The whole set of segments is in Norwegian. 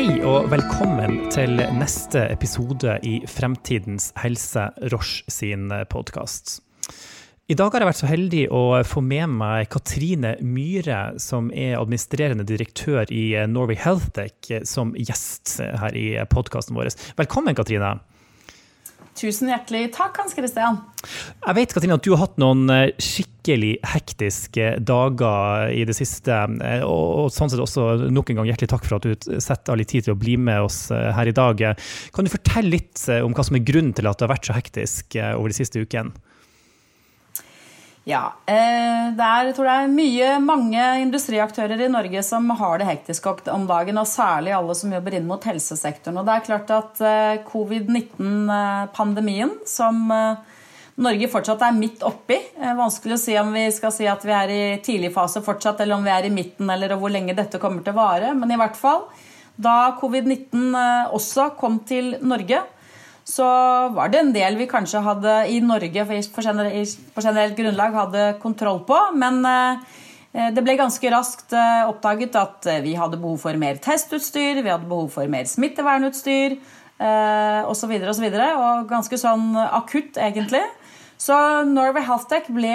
Hei og velkommen til neste episode i Fremtidens helse, Roche sin podkast. I dag har jeg vært så heldig å få med meg Katrine Myhre, som er administrerende direktør i Norway Healthtech, som gjest her i podkasten vår. Velkommen, Katrine. Tusen hjertelig takk, Hans Christian. Jeg vet Katrine, at du har hatt noen eh, skikkelig hektiske dager i det siste. Eh, og, sånn sett også nok en gang hjertelig takk for at du setter av litt tid til å bli med oss eh, her i dag. Kan du fortelle litt om hva som er grunnen til at det har vært så hektisk over de siste ukene? Ja. Eh, er, tror det mye, mange industriaktører i Norge som har det hektisk om dagen, og særlig alle som jobber inn mot helsesektoren. Og det er klart at eh, covid-19-pandemien, som eh, Norge fortsatt er midt oppi Vanskelig å si om vi skal si at vi er i tidlig fase fortsatt, eller om vi er i midten, eller hvor lenge dette kommer til å vare. Men i hvert fall, da covid-19 også kom til Norge, så var det en del vi kanskje hadde i Norge på generelt grunnlag hadde kontroll på. Men eh, det ble ganske raskt eh, oppdaget at eh, vi hadde behov for mer testutstyr, vi hadde behov for mer smittevernutstyr osv. Og, så videre, og ganske sånn akutt, egentlig. Så Norway Healthtech ble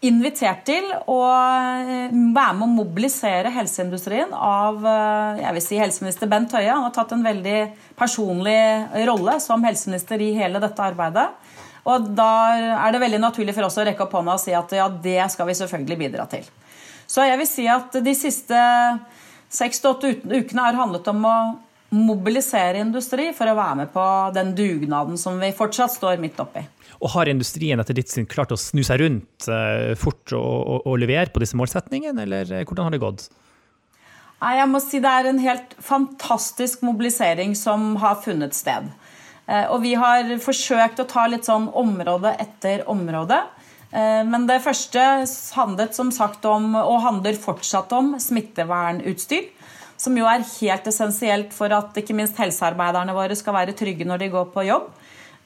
invitert til å eh, være med å mobilisere helseindustrien av eh, jeg vil si, helseminister Bent Høie. Han har tatt en veldig personlig rolle som helseminister i hele dette arbeidet. Og da er det veldig naturlig for oss å rekke opp hånda og si at ja, det skal vi selvfølgelig bidra til. Så jeg vil si at de siste seks til åtte ukene har handlet om å mobilisere industri for å være med på den dugnaden som vi fortsatt står midt oppi. Og har industrien etter ditt syn klart å snu seg rundt uh, fort og, og, og, levere på disse målsetningene, eller eh, hvordan har det gått? Jeg må si Det er en helt fantastisk mobilisering som har funnet sted. Uh, og vi har forsøkt å ta litt sånn område etter område. Men det første handlet som sagt om, og handler fortsatt om, smittevernutstyr. Som jo er helt essensielt for at ikke minst helsearbeiderne våre skal være trygge når de går på jobb.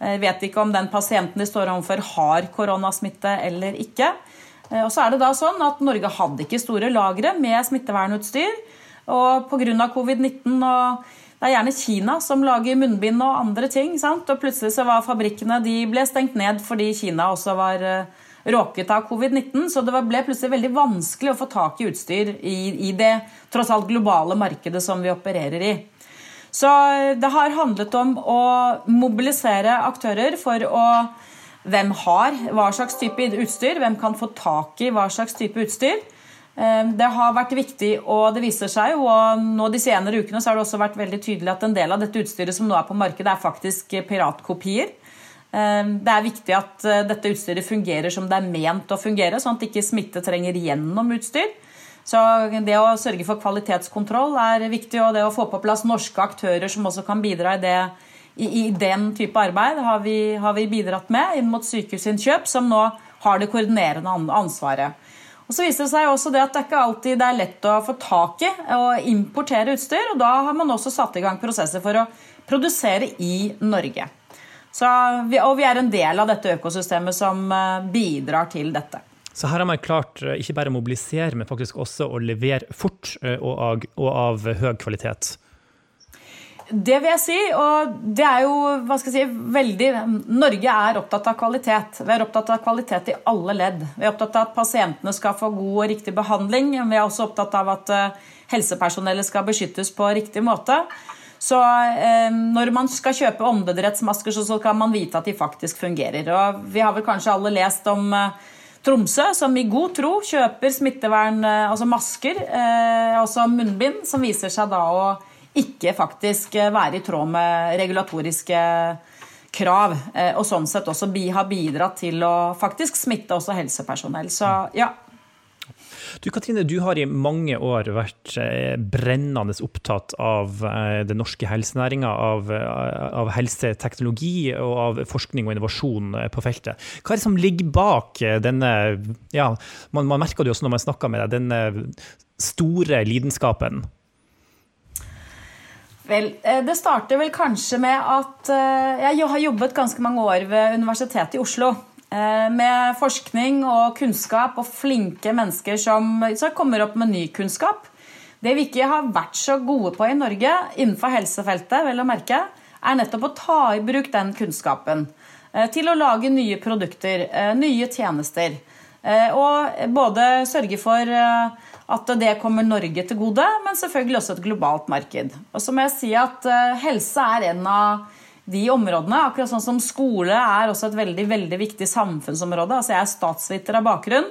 Jeg vet ikke om den pasienten de står overfor har koronasmitte eller ikke. Eh, og så er det da sånn at Norge hadde ikke store lagre med smittevernutstyr. Og pga. covid-19 og det er gjerne Kina som lager munnbind og andre ting. Sant? Og plutselig så var fabrikkene de ble stengt ned fordi Kina også var eh, råket av covid-19. Så det ble plutselig veldig vanskelig å få tak i utstyr i, i det tross alt globale markedet som vi opererer i. Så det har handlet om å mobilisere aktører for å Hvem har hva slags type utstyr? Hvem kan få tak i hva slags type utstyr? Eh, det har vært viktig, og det viser seg jo, og nå de senere ukene så har det også vært veldig tydelig at en del av dette utstyret som nå er på markedet, er faktisk piratkopier. Eh, det er viktig at eh, dette utstyret fungerer som det er ment å fungere, sånn at ikke smitte trenger gjennom utstyr. Så det å sørge for kvalitetskontroll er viktig, og det å få på plass norske aktører som også kan bidra i, det, i, i den type arbeid, har vi, har vi, bidratt med inn mot Sykehusinnkjøp, som nå har det koordinerende ansvaret. Og så viser det seg også det at det ikke alltid er lett å få tak i og importere utstyr. og Da har man også satt i gang prosesser for å produsere i Norge. Så, og vi er en del av dette økosystemet som eh, bidrar til dette. Så her har man klart eh, ikke bare å mobilisere, men faktisk også å levere fort eh, og av, og av høy kvalitet. Det vil jeg si, og det er jo hva skal jeg si, veldig Norge er opptatt av kvalitet. Vi er opptatt av kvalitet i alle ledd. Vi er opptatt av at pasientene skal få god og riktig behandling. Vi er også opptatt av at helsepersonellet skal beskyttes på riktig måte. Så eh, når man skal kjøpe åndedrettsmasker, så skal man vite at de faktisk fungerer. Og vi har vel kanskje alle lest om eh, Tromsø, som i god tro kjøper smittevern, eh, altså masker, eh, altså munnbind, som viser seg da å ikke faktisk eh, være i tråd med regulatoriske krav. Og sånn sett også har bidratt til å faktisk smitte også helsepersonell. Så ja, du Katrine, du har i mange år vært eh, brennende opptatt av eh, den norske helsenæringa, av, eh, av, helseteknologi og av forskning og innovasjon på feltet. Hva er det som ligger bak denne ja, man, man merker det også når man snakker med deg, denne store lidenskapen? Vel, Det starter vel kanskje med at jeg har jobbet ganske mange år ved Universitetet i Oslo. Eh, med forskning og kunnskap og flinke mennesker som, kommer opp med ny kunnskap. Det vi ikke har vært så gode på i Norge innenfor helsefeltet, vel å merke, er nettopp å ta i bruk den kunnskapen eh, til å lage nye produkter, eh, nye tjenester. Og både sørge for at det kommer Norge til gode, men selvfølgelig også et globalt marked. Og så må jeg si at helse er en av de områdene. Akkurat sånn som skole er også et veldig, veldig viktig samfunnsområde. Altså jeg er statsviter av bakgrunn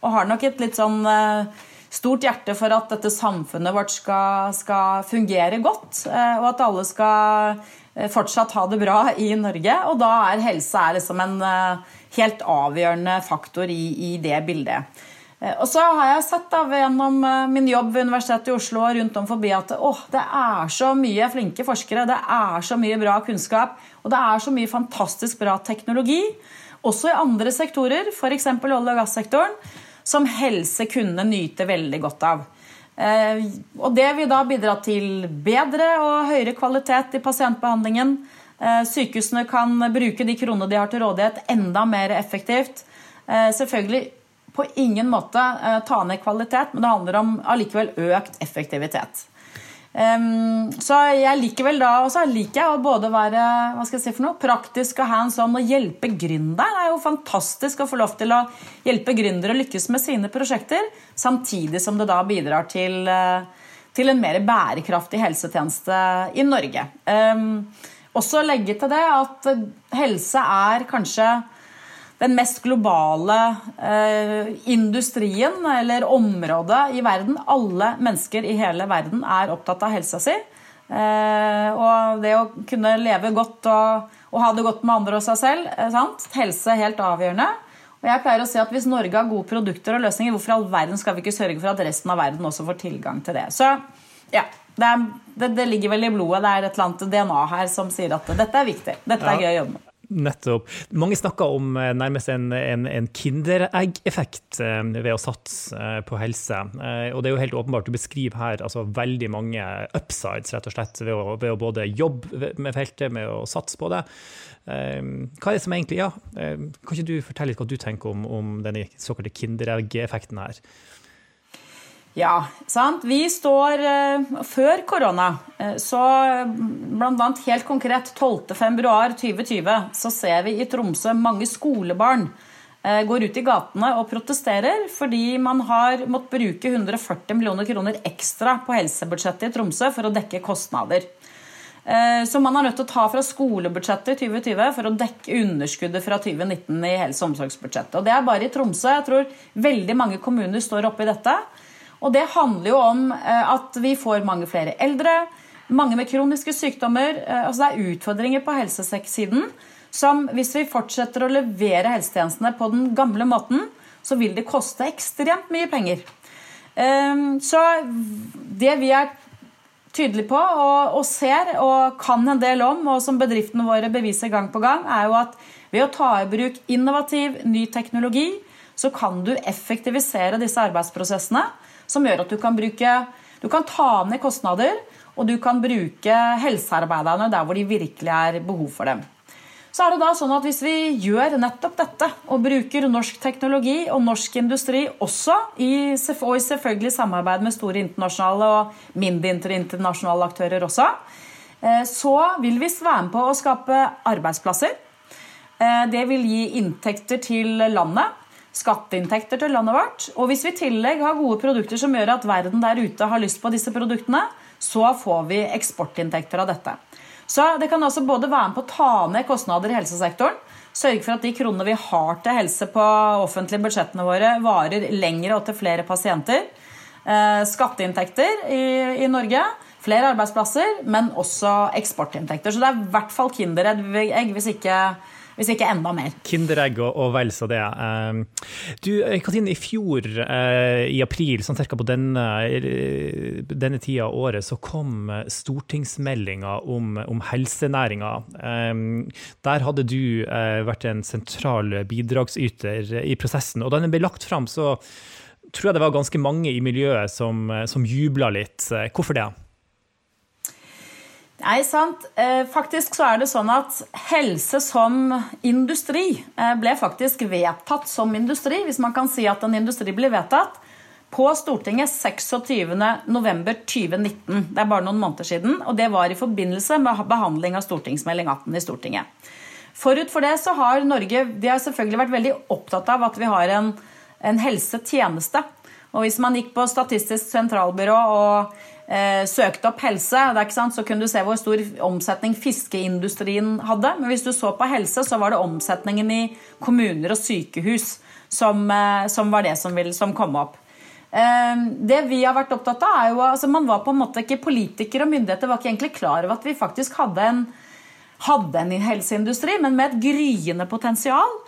og har nok et litt sånn eh, stort hjerte for at dette samfunnet vårt skal, skal fungere godt, eh, og at alle skal eh, fortsatt ha det bra i Norge. Og da er helse er liksom en helt avgjørende faktor i, i det bildet. Eh, og så har jeg sett da, gjennom eh, min jobb ved Universitetet i Oslo og rundt om forbi at åh, det er så mye flinke forskere, det er så mye bra kunnskap, og det er så mye fantastisk bra teknologi, også i andre sektorer, f.eks. olje- og gassektoren, som helse kunne nyte veldig godt av. Eh, og det vil da bidra til bedre og høyere kvalitet i pasientbehandlingen. Sykehusene kan bruke de kronene de har til rådighet, enda mer effektivt. Selvfølgelig på ingen måte eh, ta ned kvalitet, men det handler om allikevel økt effektivitet. Um, så jeg liker vel da, også, liker å både være hva skal jeg si for noe, praktisk og hands on og hjelpe gründeren. Det er jo fantastisk å få lov til å hjelpe gründere å lykkes med sine prosjekter, samtidig som det da bidrar til, uh, til en mer bærekraftig helsetjeneste i Norge. Um, også legge til det at helse er kanskje den mest globale eh, industrien eller området i verden. Alle mennesker i hele verden er opptatt av helsa si. Eh, og det å kunne leve godt og, og, ha det godt med andre og seg selv. Eh, sant? Helse er helt avgjørende. Og jeg pleier å si at Hvis Norge har gode produkter og løsninger, hvorfor all verden skal vi ikke sørge for at resten av verden også får tilgang til det? Så ja, det, er, det, det ligger vel i blodet. Det er et eller annet DNA her som sier at dette er viktig. Dette er gøy å jobbe med. Nettopp. Mange snakker om eh, nærmest en, en, en Kinderegg-effekt eh, ved å satse eh, på helse. Og det er jo helt åpenbart, du beskriver her altså, veldig mange upsides rett og slett ved å, ved å, både jobbe med feltet, med å satse på det. Hva er det som egentlig Ja, kan ikke du fortelle litt hva du tenker om, om denne såkalte Kinderegg-effekten her? Ja, sant. Vi står uh, før korona, uh, så bl.a. helt konkret 12.2.2020 så ser vi i Tromsø mange skolebarn uh, går ut i gatene og protesterer fordi man har måttet bruke 140 millioner kroner ekstra på helsebudsjettet i Tromsø for å dekke kostnader. Så man er nødt til å ta fra skolebudsjettet i 2020 for å dekke underskuddet fra 2019 i helse- og omsorgsbudsjettet. Og det er bare i Tromsø. Jeg tror veldig mange kommuner står oppe i dette. Og det handler jo om eh, at vi får mange flere eldre, mange med kroniske sykdommer. Eh, altså det er utfordringer på helsesiden som hvis vi fortsetter å levere helsetjenestene på den gamle måten, så vil det koste ekstremt mye penger. Ehm, så det vi er tydelige på og, ser og kan en del om, og som bedriftene våre beviser gang på gang, er jo at ved å ta i bruk innovativ, ny teknologi, så kan du effektivisere disse arbeidsprosessene som gjør at du kan bruke Du kan ta ned kostnader, og du kan bruke helsearbeiderne der hvor de virkelig er behov for dem. Så er det da sånn at Hvis vi gjør nettopp dette, og bruker norsk teknologi og norsk industri også, i, og i selvfølgelig samarbeid med store internasjonale og mindre internasjonale aktører også, eh, så vil vi være med på å skape arbeidsplasser. Eh, det vil gi inntekter til landet skatteinntekter til landet vårt. Og hvis vi i tillegg har gode produkter som gjør at verden der ute har lyst på disse produktene, så får vi eksportinntekter av dette. Så det kan altså både være med på å ta ned kostnader i helsesektoren, sørge for at de kronene vi har til helse på offentlige budsjettene våre, varer lengre og til flere pasienter. Eh, skatteinntekter i, i Norge, flere arbeidsplasser, men også eksportinntekter. Så det er i hvert fall Kinderegg hvis ikke hvis ikke enda mer. Kinderegg og, og vel så det. Ehm, du, Katrine, i fjor, eh, i april, sånn cirka på denne, eh, denne tida av året, så kom stortingsmeldinga om, om helsenæringa. Der hadde du eh, vært en sentral bidragsyter i prosessen. Og da den ble lagt fram, så tror jeg det var ganske mange i miljøet som, som jubla litt. Hvorfor det? Nei, sant. Eh, faktisk så er det sånn at helse som industri eh, ble faktisk vedtatt som industri, hvis man kan si at en industri blir vedtatt, på Stortinget 26.11.2019. Det er bare noen måneder siden. Og det var i forbindelse med behandling av stortingsmelding 18 i Stortinget. Forut for det så har Norge de har selvfølgelig vært veldig opptatt av at vi har en, en helsetjeneste. Og hvis man gikk på Statistisk sentralbyrå og eh, søkte opp helse, så kunne du se hvor stor omsetning fiskeindustrien hadde. Men hvis du så på helse, så var det omsetningen i kommuner og sykehus som, eh, som var det som, vil, som kom opp. Ehm, det vi har vært opptatt av, er jo altså Man var på en måte ikke politikere og myndigheter var ikke egentlig klar over at vi faktisk hadde en, hadde en helseindustri, men med et gryende potensial.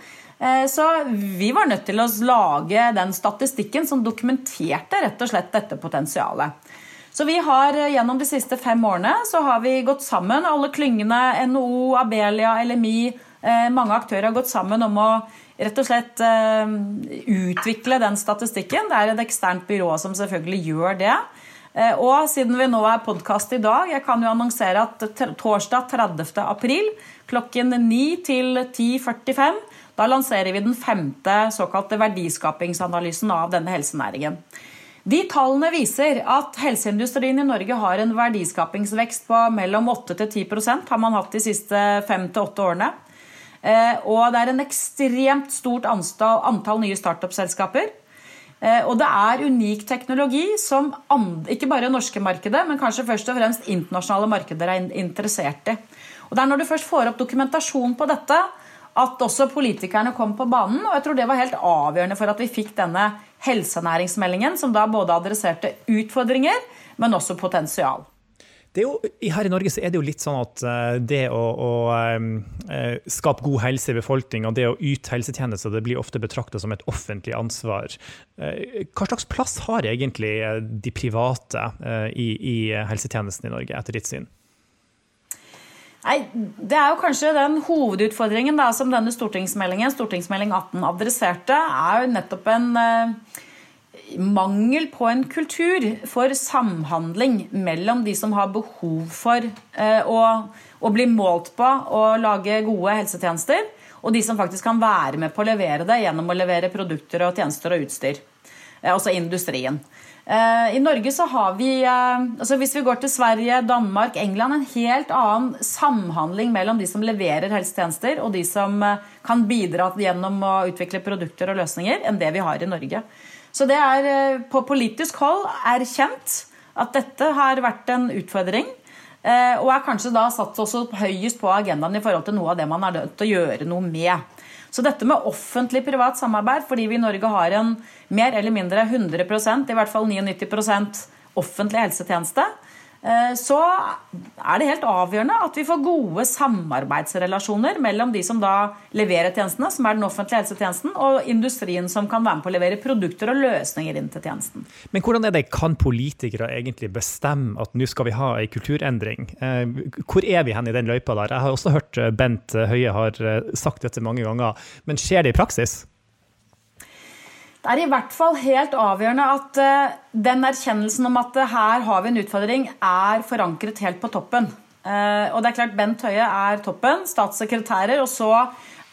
Eh, så vi var nødt til å lage den statistikken som dokumenterte rett og slett dette potensialet. Så vi har eh, gjennom de siste fem årene så har vi gått sammen, alle klyngene, NHO, Abelia, LMI, eh, mange aktører har gått sammen om å rett og slett uh, utvikle den statistikken. Det er et eksternt byrå som selvfølgelig gjør det. Og siden vi nå er podkast i dag, jeg kan jo annonsere at torsdag 30. april klokken 9 til 10.45 da lanserer vi den femte såkalte verdiskapingsanalysen av denne helsenæringen. De tallene viser at helseindustrien i Norge har en verdiskapingsvekst på mellom 8 til 10% har man hatt de siste fem til åtte årene. Eh, og det er en ekstremt stort antall nye startup-selskaper. Eh, og det er unik teknologi som ikke bare norske markedet, men kanskje først og fremst internasjonale markeder er interessert i. Og Det er når du først får opp dokumentasjon på dette, at også politikerne kom på banen. Og jeg tror det var helt avgjørende for at vi fikk denne helsenæringsmeldingen, som da både adresserte utfordringer, men også potensial. Jo, her i Norge så er det jo litt sånn at uh, det å, å uh, skape god helse i befolkninga, det å yte helsetjenester, det blir ofte betrakta som et offentlig ansvar. Uh, hva slags plass har egentlig de private i, i, helsetjenesten i Norge, etter ditt syn? Nei, Det er jo kanskje den hovedutfordringen da, som denne stortingsmeldingen, stortingsmelding 18, adresserte, er jo nettopp en mangel på en kultur for samhandling mellom de som har behov for eh, å, å, bli målt på og lage gode helsetjenester, og de som faktisk kan være med på å levere det gjennom å levere produkter og tjenester og utstyr. Eh, altså industrien. Eh, I Norge så har vi, altså hvis vi går til Sverige, Danmark, England, en helt annen samhandling mellom de som leverer helsetjenester, og de som kan bidra gjennom å utvikle produkter og løsninger, enn det vi har i Norge. Så det er eh, på politisk hold erkjent at dette har vært en utfordring. Eh, og er kanskje da satt også høyest på agendaen i forhold til noe av det man er nødt til å gjøre noe med. Så dette med offentlig-privat samarbeid, fordi vi i Norge har en mer eller mindre 100% i hvert fall 99% offentlig helsetjeneste, så er det helt avgjørende at vi får gode samarbeidsrelasjoner mellom de som da leverer tjenestene, som er den offentlige helsetjenesten, og industrien som kan være med på å levere produkter og løsninger inn til tjenesten. Men hvordan er det, kan politikere egentlig bestemme at nå skal vi ha en kulturendring? Eh, hvor er vi hen i den løypa der? Jeg har også hørt eh, Bent Høie har sagt dette mange ganger, men skjer det i praksis? Det er i hvert fall helt avgjørende at uh, den erkjennelsen om at uh, her har vi en utfordring, er forankret helt på toppen. Uh, og det er klart Bent Høie er toppen, statssekretærer. Og så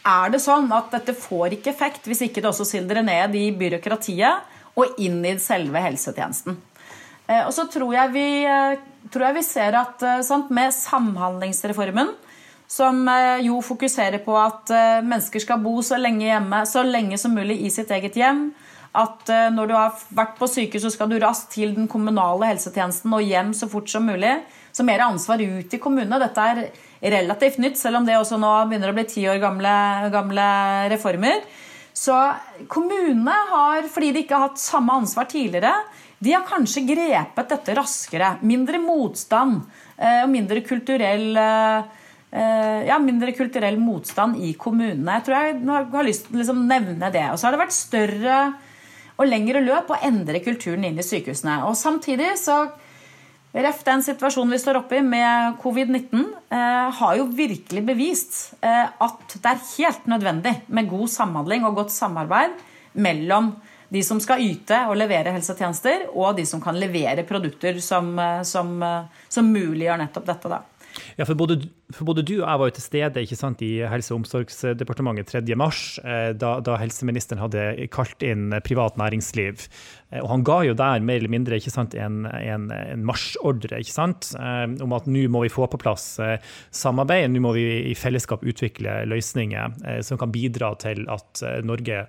er det sånn at dette får ikke effekt hvis ikke det også sildrer ned i byråkratiet og inn i selve helsetjenesten. og så tror jeg vi, tror jeg vi ser at sant, med Samhandlingsreformen som jo fokuserer på at mennesker skal bo så lenge hjemme, så lenge som mulig i sitt eget hjem at eh, når du har vært på sykehus, så skal du raskt til den kommunale helsetjenesten og hjem så fort som mulig. Så mer ansvar ut i kommunene. Dette er relativt nytt, selv om det også nå begynner å bli ti år gamle, gamle reformer. Så kommunene har, fordi de ikke har hatt samme ansvar tidligere, de har kanskje grepet dette raskere. Mindre motstand eh, og mindre kulturell eh, ja, mindre kulturell motstand i kommunene. Jeg tror jeg har lyst til å liksom nevne det. Og så har det vært større og lengre løp og endre kulturen inn i sykehusene. Og Samtidig så Ref den situasjonen vi står oppe i med covid-19, eh, har jo virkelig bevist eh, at det er helt nødvendig med god samhandling og godt samarbeid mellom de som skal yte og levere helsetjenester, og de som kan levere produkter som, eh, som, eh, som muliggjør nettopp dette. Da. Ja, for både, for både, du og jeg var jo til stede ikke sant, i Helse- og omsorgsdepartementet 3.3, eh, da, da helseministeren hadde kalt inn privat næringsliv. Eh, og han ga jo der mer eller mindre sant, en, en, en marsjordre ikke sant, eh, om at nå må vi få på plass samarbeid, nå må vi i fellesskap utvikle løsninger som kan bidra til at Norge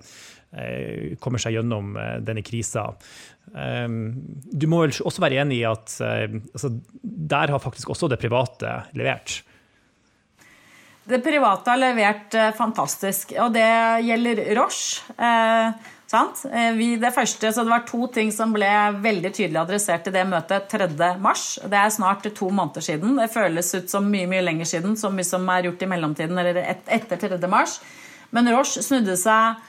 kommer seg gjennom denne krisa. Du må vel også være enig i at altså, der har faktisk også det private levert? Det private har levert fantastisk, og det gjelder Roche. Eh, vi, det, første, det var to ting som ble veldig tydelig adressert i det møtet 3.3. Det er snart to måneder siden. Det føles ut som mye mye lenger siden, så mye som er gjort i mellomtiden, eller et, etter 3.3. Men Roche snudde seg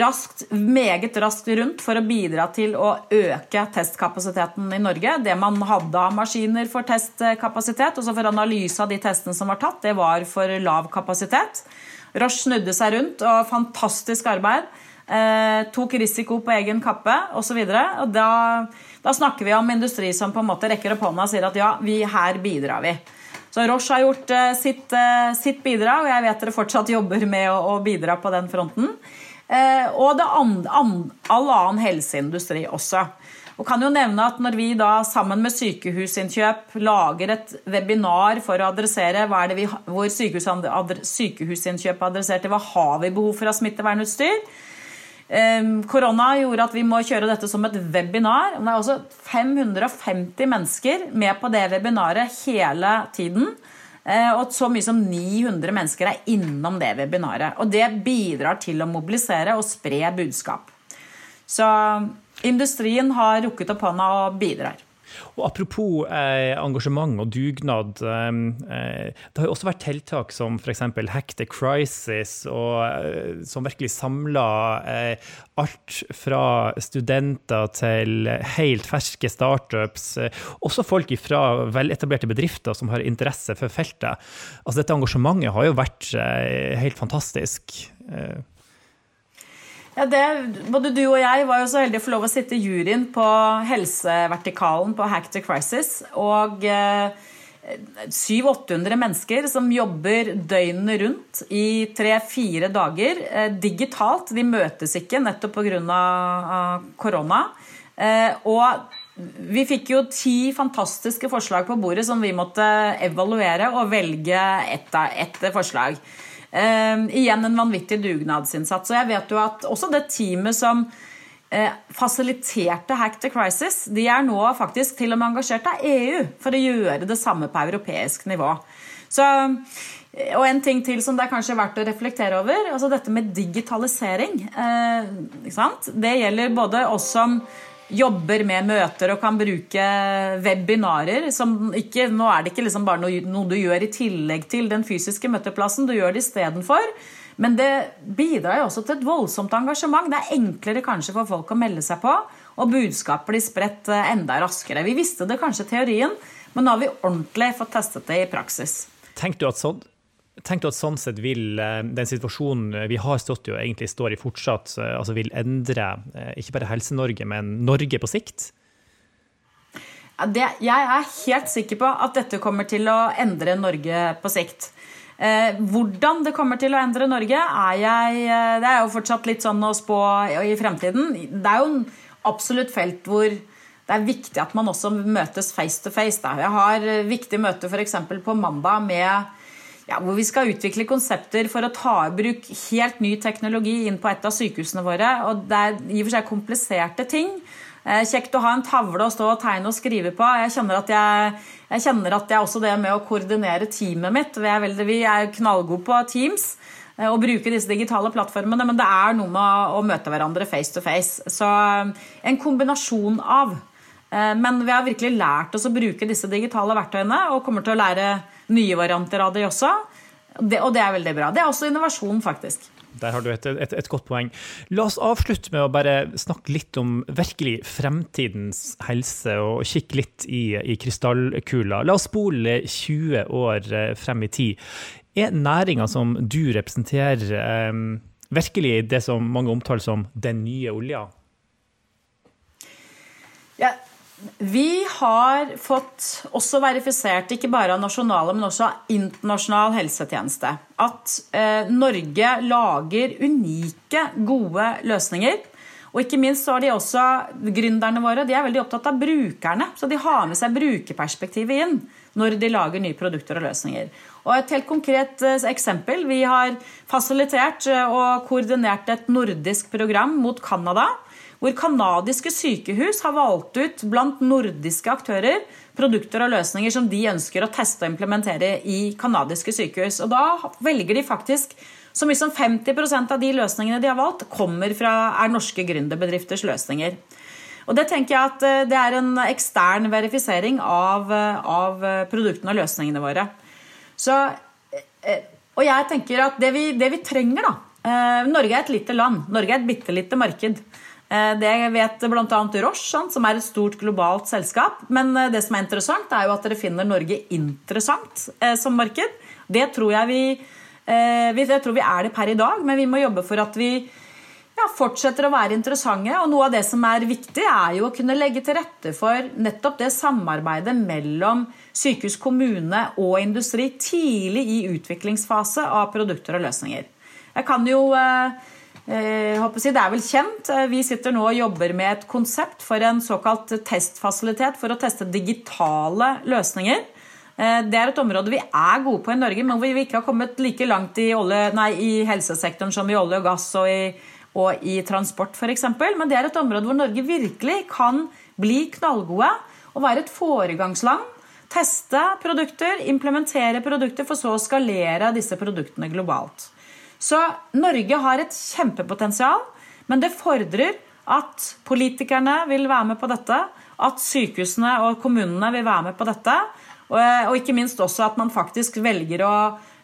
raskt, meget raskt rundt for å bidra til å øke testkapasiteten i Norge. Det man hadde av maskiner for testkapasitet, og så for analyse av de testene som var tatt, det var for lav kapasitet. Roche snudde seg rundt, og fantastisk arbeid. Eh, tok risiko på egen kappe osv. Da, da snakker vi om industri som på en måte rekker opp hånda og sier at ja, vi, her bidrar vi. Så Roche har gjort eh, sitt, eh, sitt, bidrag, og jeg vet dere fortsatt jobber med å, bidra på den fronten. Eh, og det and, and, all annen helseindustri også. Og kan jo nevne at Når vi da sammen med Sykehusinnkjøp lager et webinar for å adressere hva er det vi, hvor Sykehusinnkjøp adresserte hva har vi behov for av smittevernutstyr, Korona gjorde at vi må kjøre dette som et webinar. Det er også 550 mennesker med på det webinaret hele tiden. Eh, og så mye som 900 mennesker er innom det webinaret. Og det bidrar til å mobilisere og spre budskap. Så industrien har rukket opp hånda og bidrar. Og Apropos eh, engasjement og dugnad. Eh, eh det har jo også vært tiltak som f.eks. Hack the Crisis, og, eh, som virkelig samla eh, alt fra studenter til helt ferske startups. Eh, også folk fra veletablerte bedrifter som har interesse for feltet. Altså, dette engasjementet har jo vært helt fantastisk. Ja, det, både du og jeg var jo så heldige å få lov å sitte i juryen på helsevertikalen på Hack the Crisis. Og eh, 700-800 mennesker som jobber døgnet rundt i tre-fire dager eh, digitalt. De møtes ikke nettopp pga. korona. Eh, og vi fikk jo ti fantastiske forslag på bordet som vi måtte evaluere og velge ett et forslag. Uh, igjen en vanvittig dugnadsinnsats. Og jeg vet jo at også det teamet som eh, fasiliterte Hack the Crisis, de er nå faktisk til og med engasjert av EU for å gjøre det samme på europeisk nivå. Så, eh, og en ting til som det er kanskje verdt å reflektere over, altså dette med digitalisering. Uh, det gjelder både oss som jobber med møter og kan bruke webinarer. Ikke, nå er det ikke liksom bare noe, noe, du gjør i tillegg til den fysiske møteplassen, du gjør det istedenfor. Men det bidrar jo også til et voldsomt engasjement. Det er enklere kanskje for folk å melde seg på, og budskapet blir spredt eh, enda raskere. Vi visste det kanskje i teorien, men nå har vi ordentlig fått testet det i praksis. Tenk du at sånn Tenk du at sånn sett vil eh, den situasjonen vi har stått i og egentlig står i fortsatt, eh, altså vil endre eh, ikke bare Helse-Norge, men Norge på sikt? Det, jeg er helt sikker på at dette kommer til å endre Norge på sikt. Eh, hvordan det kommer til å endre Norge, er jeg Det er jo fortsatt litt sånn å spå i fremtiden. Det er jo en absolutt felt hvor det er viktig at man også møtes face to face. Da. Jeg har viktig møte f.eks. på mandag med ja, hvor vi skal utvikle konsepter for å ta i bruk helt ny teknologi inn på et av sykehusene våre. og Det er i og for seg kompliserte ting. Eh, kjekt å ha en tavle å stå og tegne og skrive på. Jeg kjenner at jeg, jeg, kjenner at jeg også det med å koordinere teamet mitt Vi er, veldig, vi er knallgode på Teams eh, og bruke disse digitale plattformene, men det er noe med å møte hverandre face to face. Så eh, en kombinasjon av. Men vi har virkelig lært oss å bruke disse digitale verktøyene og kommer til å lære nye varianter av det også. Det, og det er veldig bra. Det er også innovasjon, faktisk. Der har du et, et, et, godt poeng. La oss avslutte med å bare snakke litt om virkelig fremtidens helse, og kikke litt i, i krystallkula. La oss spole 20 år eh, frem i tid. Er næringa som du representerer, um, virkelig det som mange omtaler som den nye olja? Ja, Vi har fått også verifisert, ikke bare av nasjonale, men også av internasjonal helsetjeneste, at eh, Norge lager unike, gode løsninger. Og ikke minst så har de også gründerne våre de er veldig opptatt av brukerne. Så de har med seg brukerperspektivet inn når de lager nye produkter og løsninger. Og Et helt konkret eh, eksempel. Vi har fasilitert eh, og koordinert et nordisk program mot Canada hvor canadiske sykehus har valgt ut blant nordiske aktører produkter og løsninger som de ønsker å teste og implementere i canadiske sykehus. Og Da velger de faktisk så mye som 50% av de løsningene de har valgt, kommer fra, er norske gründerbedrifters løsninger. Og Det tenker jeg at eh, det er en ekstern verifisering av, av produktene og løsningene våre. Så, og jeg tenker at det vi, det vi trenger, da Norge er et lite land. Norge er et bitte lite marked. Eh, det vet bl.a. Roche, som er et stort globalt selskap. Men eh, det som er interessant, er jo at dere finner Norge interessant eh, som marked. Det tror jeg vi, jeg tror vi er det per i dag, men vi må jobbe for at vi ja, fortsetter å være interessante. Og noe av det som er viktig, er jo å kunne legge til rette for nettopp det samarbeidet mellom sykehus, kommune og industri tidlig i utviklingsfase av produkter og løsninger. Jeg kan jo Eh, det er vel kjent. Eh, vi sitter nå og jobber med et konsept for en såkalt testfasilitet for å teste digitale løsninger. Eh, det er et område vi er gode på i Norge, men hvor vi ikke har kommet like langt i, olje, nei, i helsesektoren som i olje og gass og i, og i transport f.eks. Men det er et område hvor Norge virkelig kan bli knallgode og være et foregangsland. Teste produkter, implementere produkter, for så å skalere disse produktene globalt. Så Norge har et kjempepotensial, men det fordrer at politikerne vil være med på dette, at sykehusene og kommunene vil være med på dette, og ikke minst også at man faktisk velger å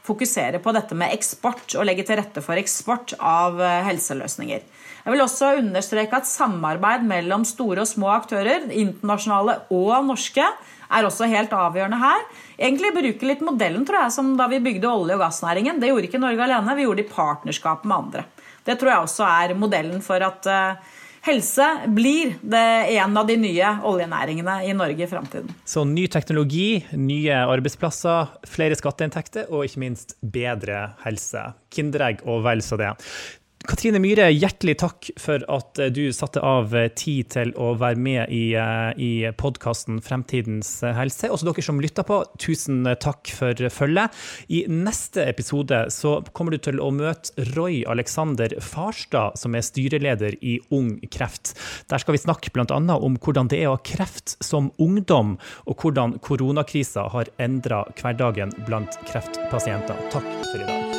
fokusere på dette med eksport og legge til rette for eksport av eh, helseløsninger. Jeg vil også understreke at samarbeid mellom store og små aktører, internasjonale og norske, er også helt avgjørende her. Egentlig bruke litt modellen tror jeg, som da vi bygde olje- og gassnæringen. Det gjorde ikke Norge alene, vi gjorde det i partnerskap med andre. Det tror jeg også er modellen for at uh, helse blir det en av de nye oljenæringene i Norge i framtiden. Så ny teknologi, nye arbeidsplasser, flere skatteinntekter og ikke minst bedre helse. Kinderegg og vel så det. Katrine Myhre, hjertelig takk for at eh, du satte av eh, tid til å være med i, eh, i podkasten Fremtidens helse. Også dere som lytter på, tusen takk for følget. I neste episode så kommer du til å møte Roy Alexander Farstad, som er styreleder i Ung Kreft. Der skal vi snakke bl.a. om hvordan det er å ha kreft som ungdom, og hvordan koronakrisa har endra hverdagen blant kreftpasienter. Takk for i dag.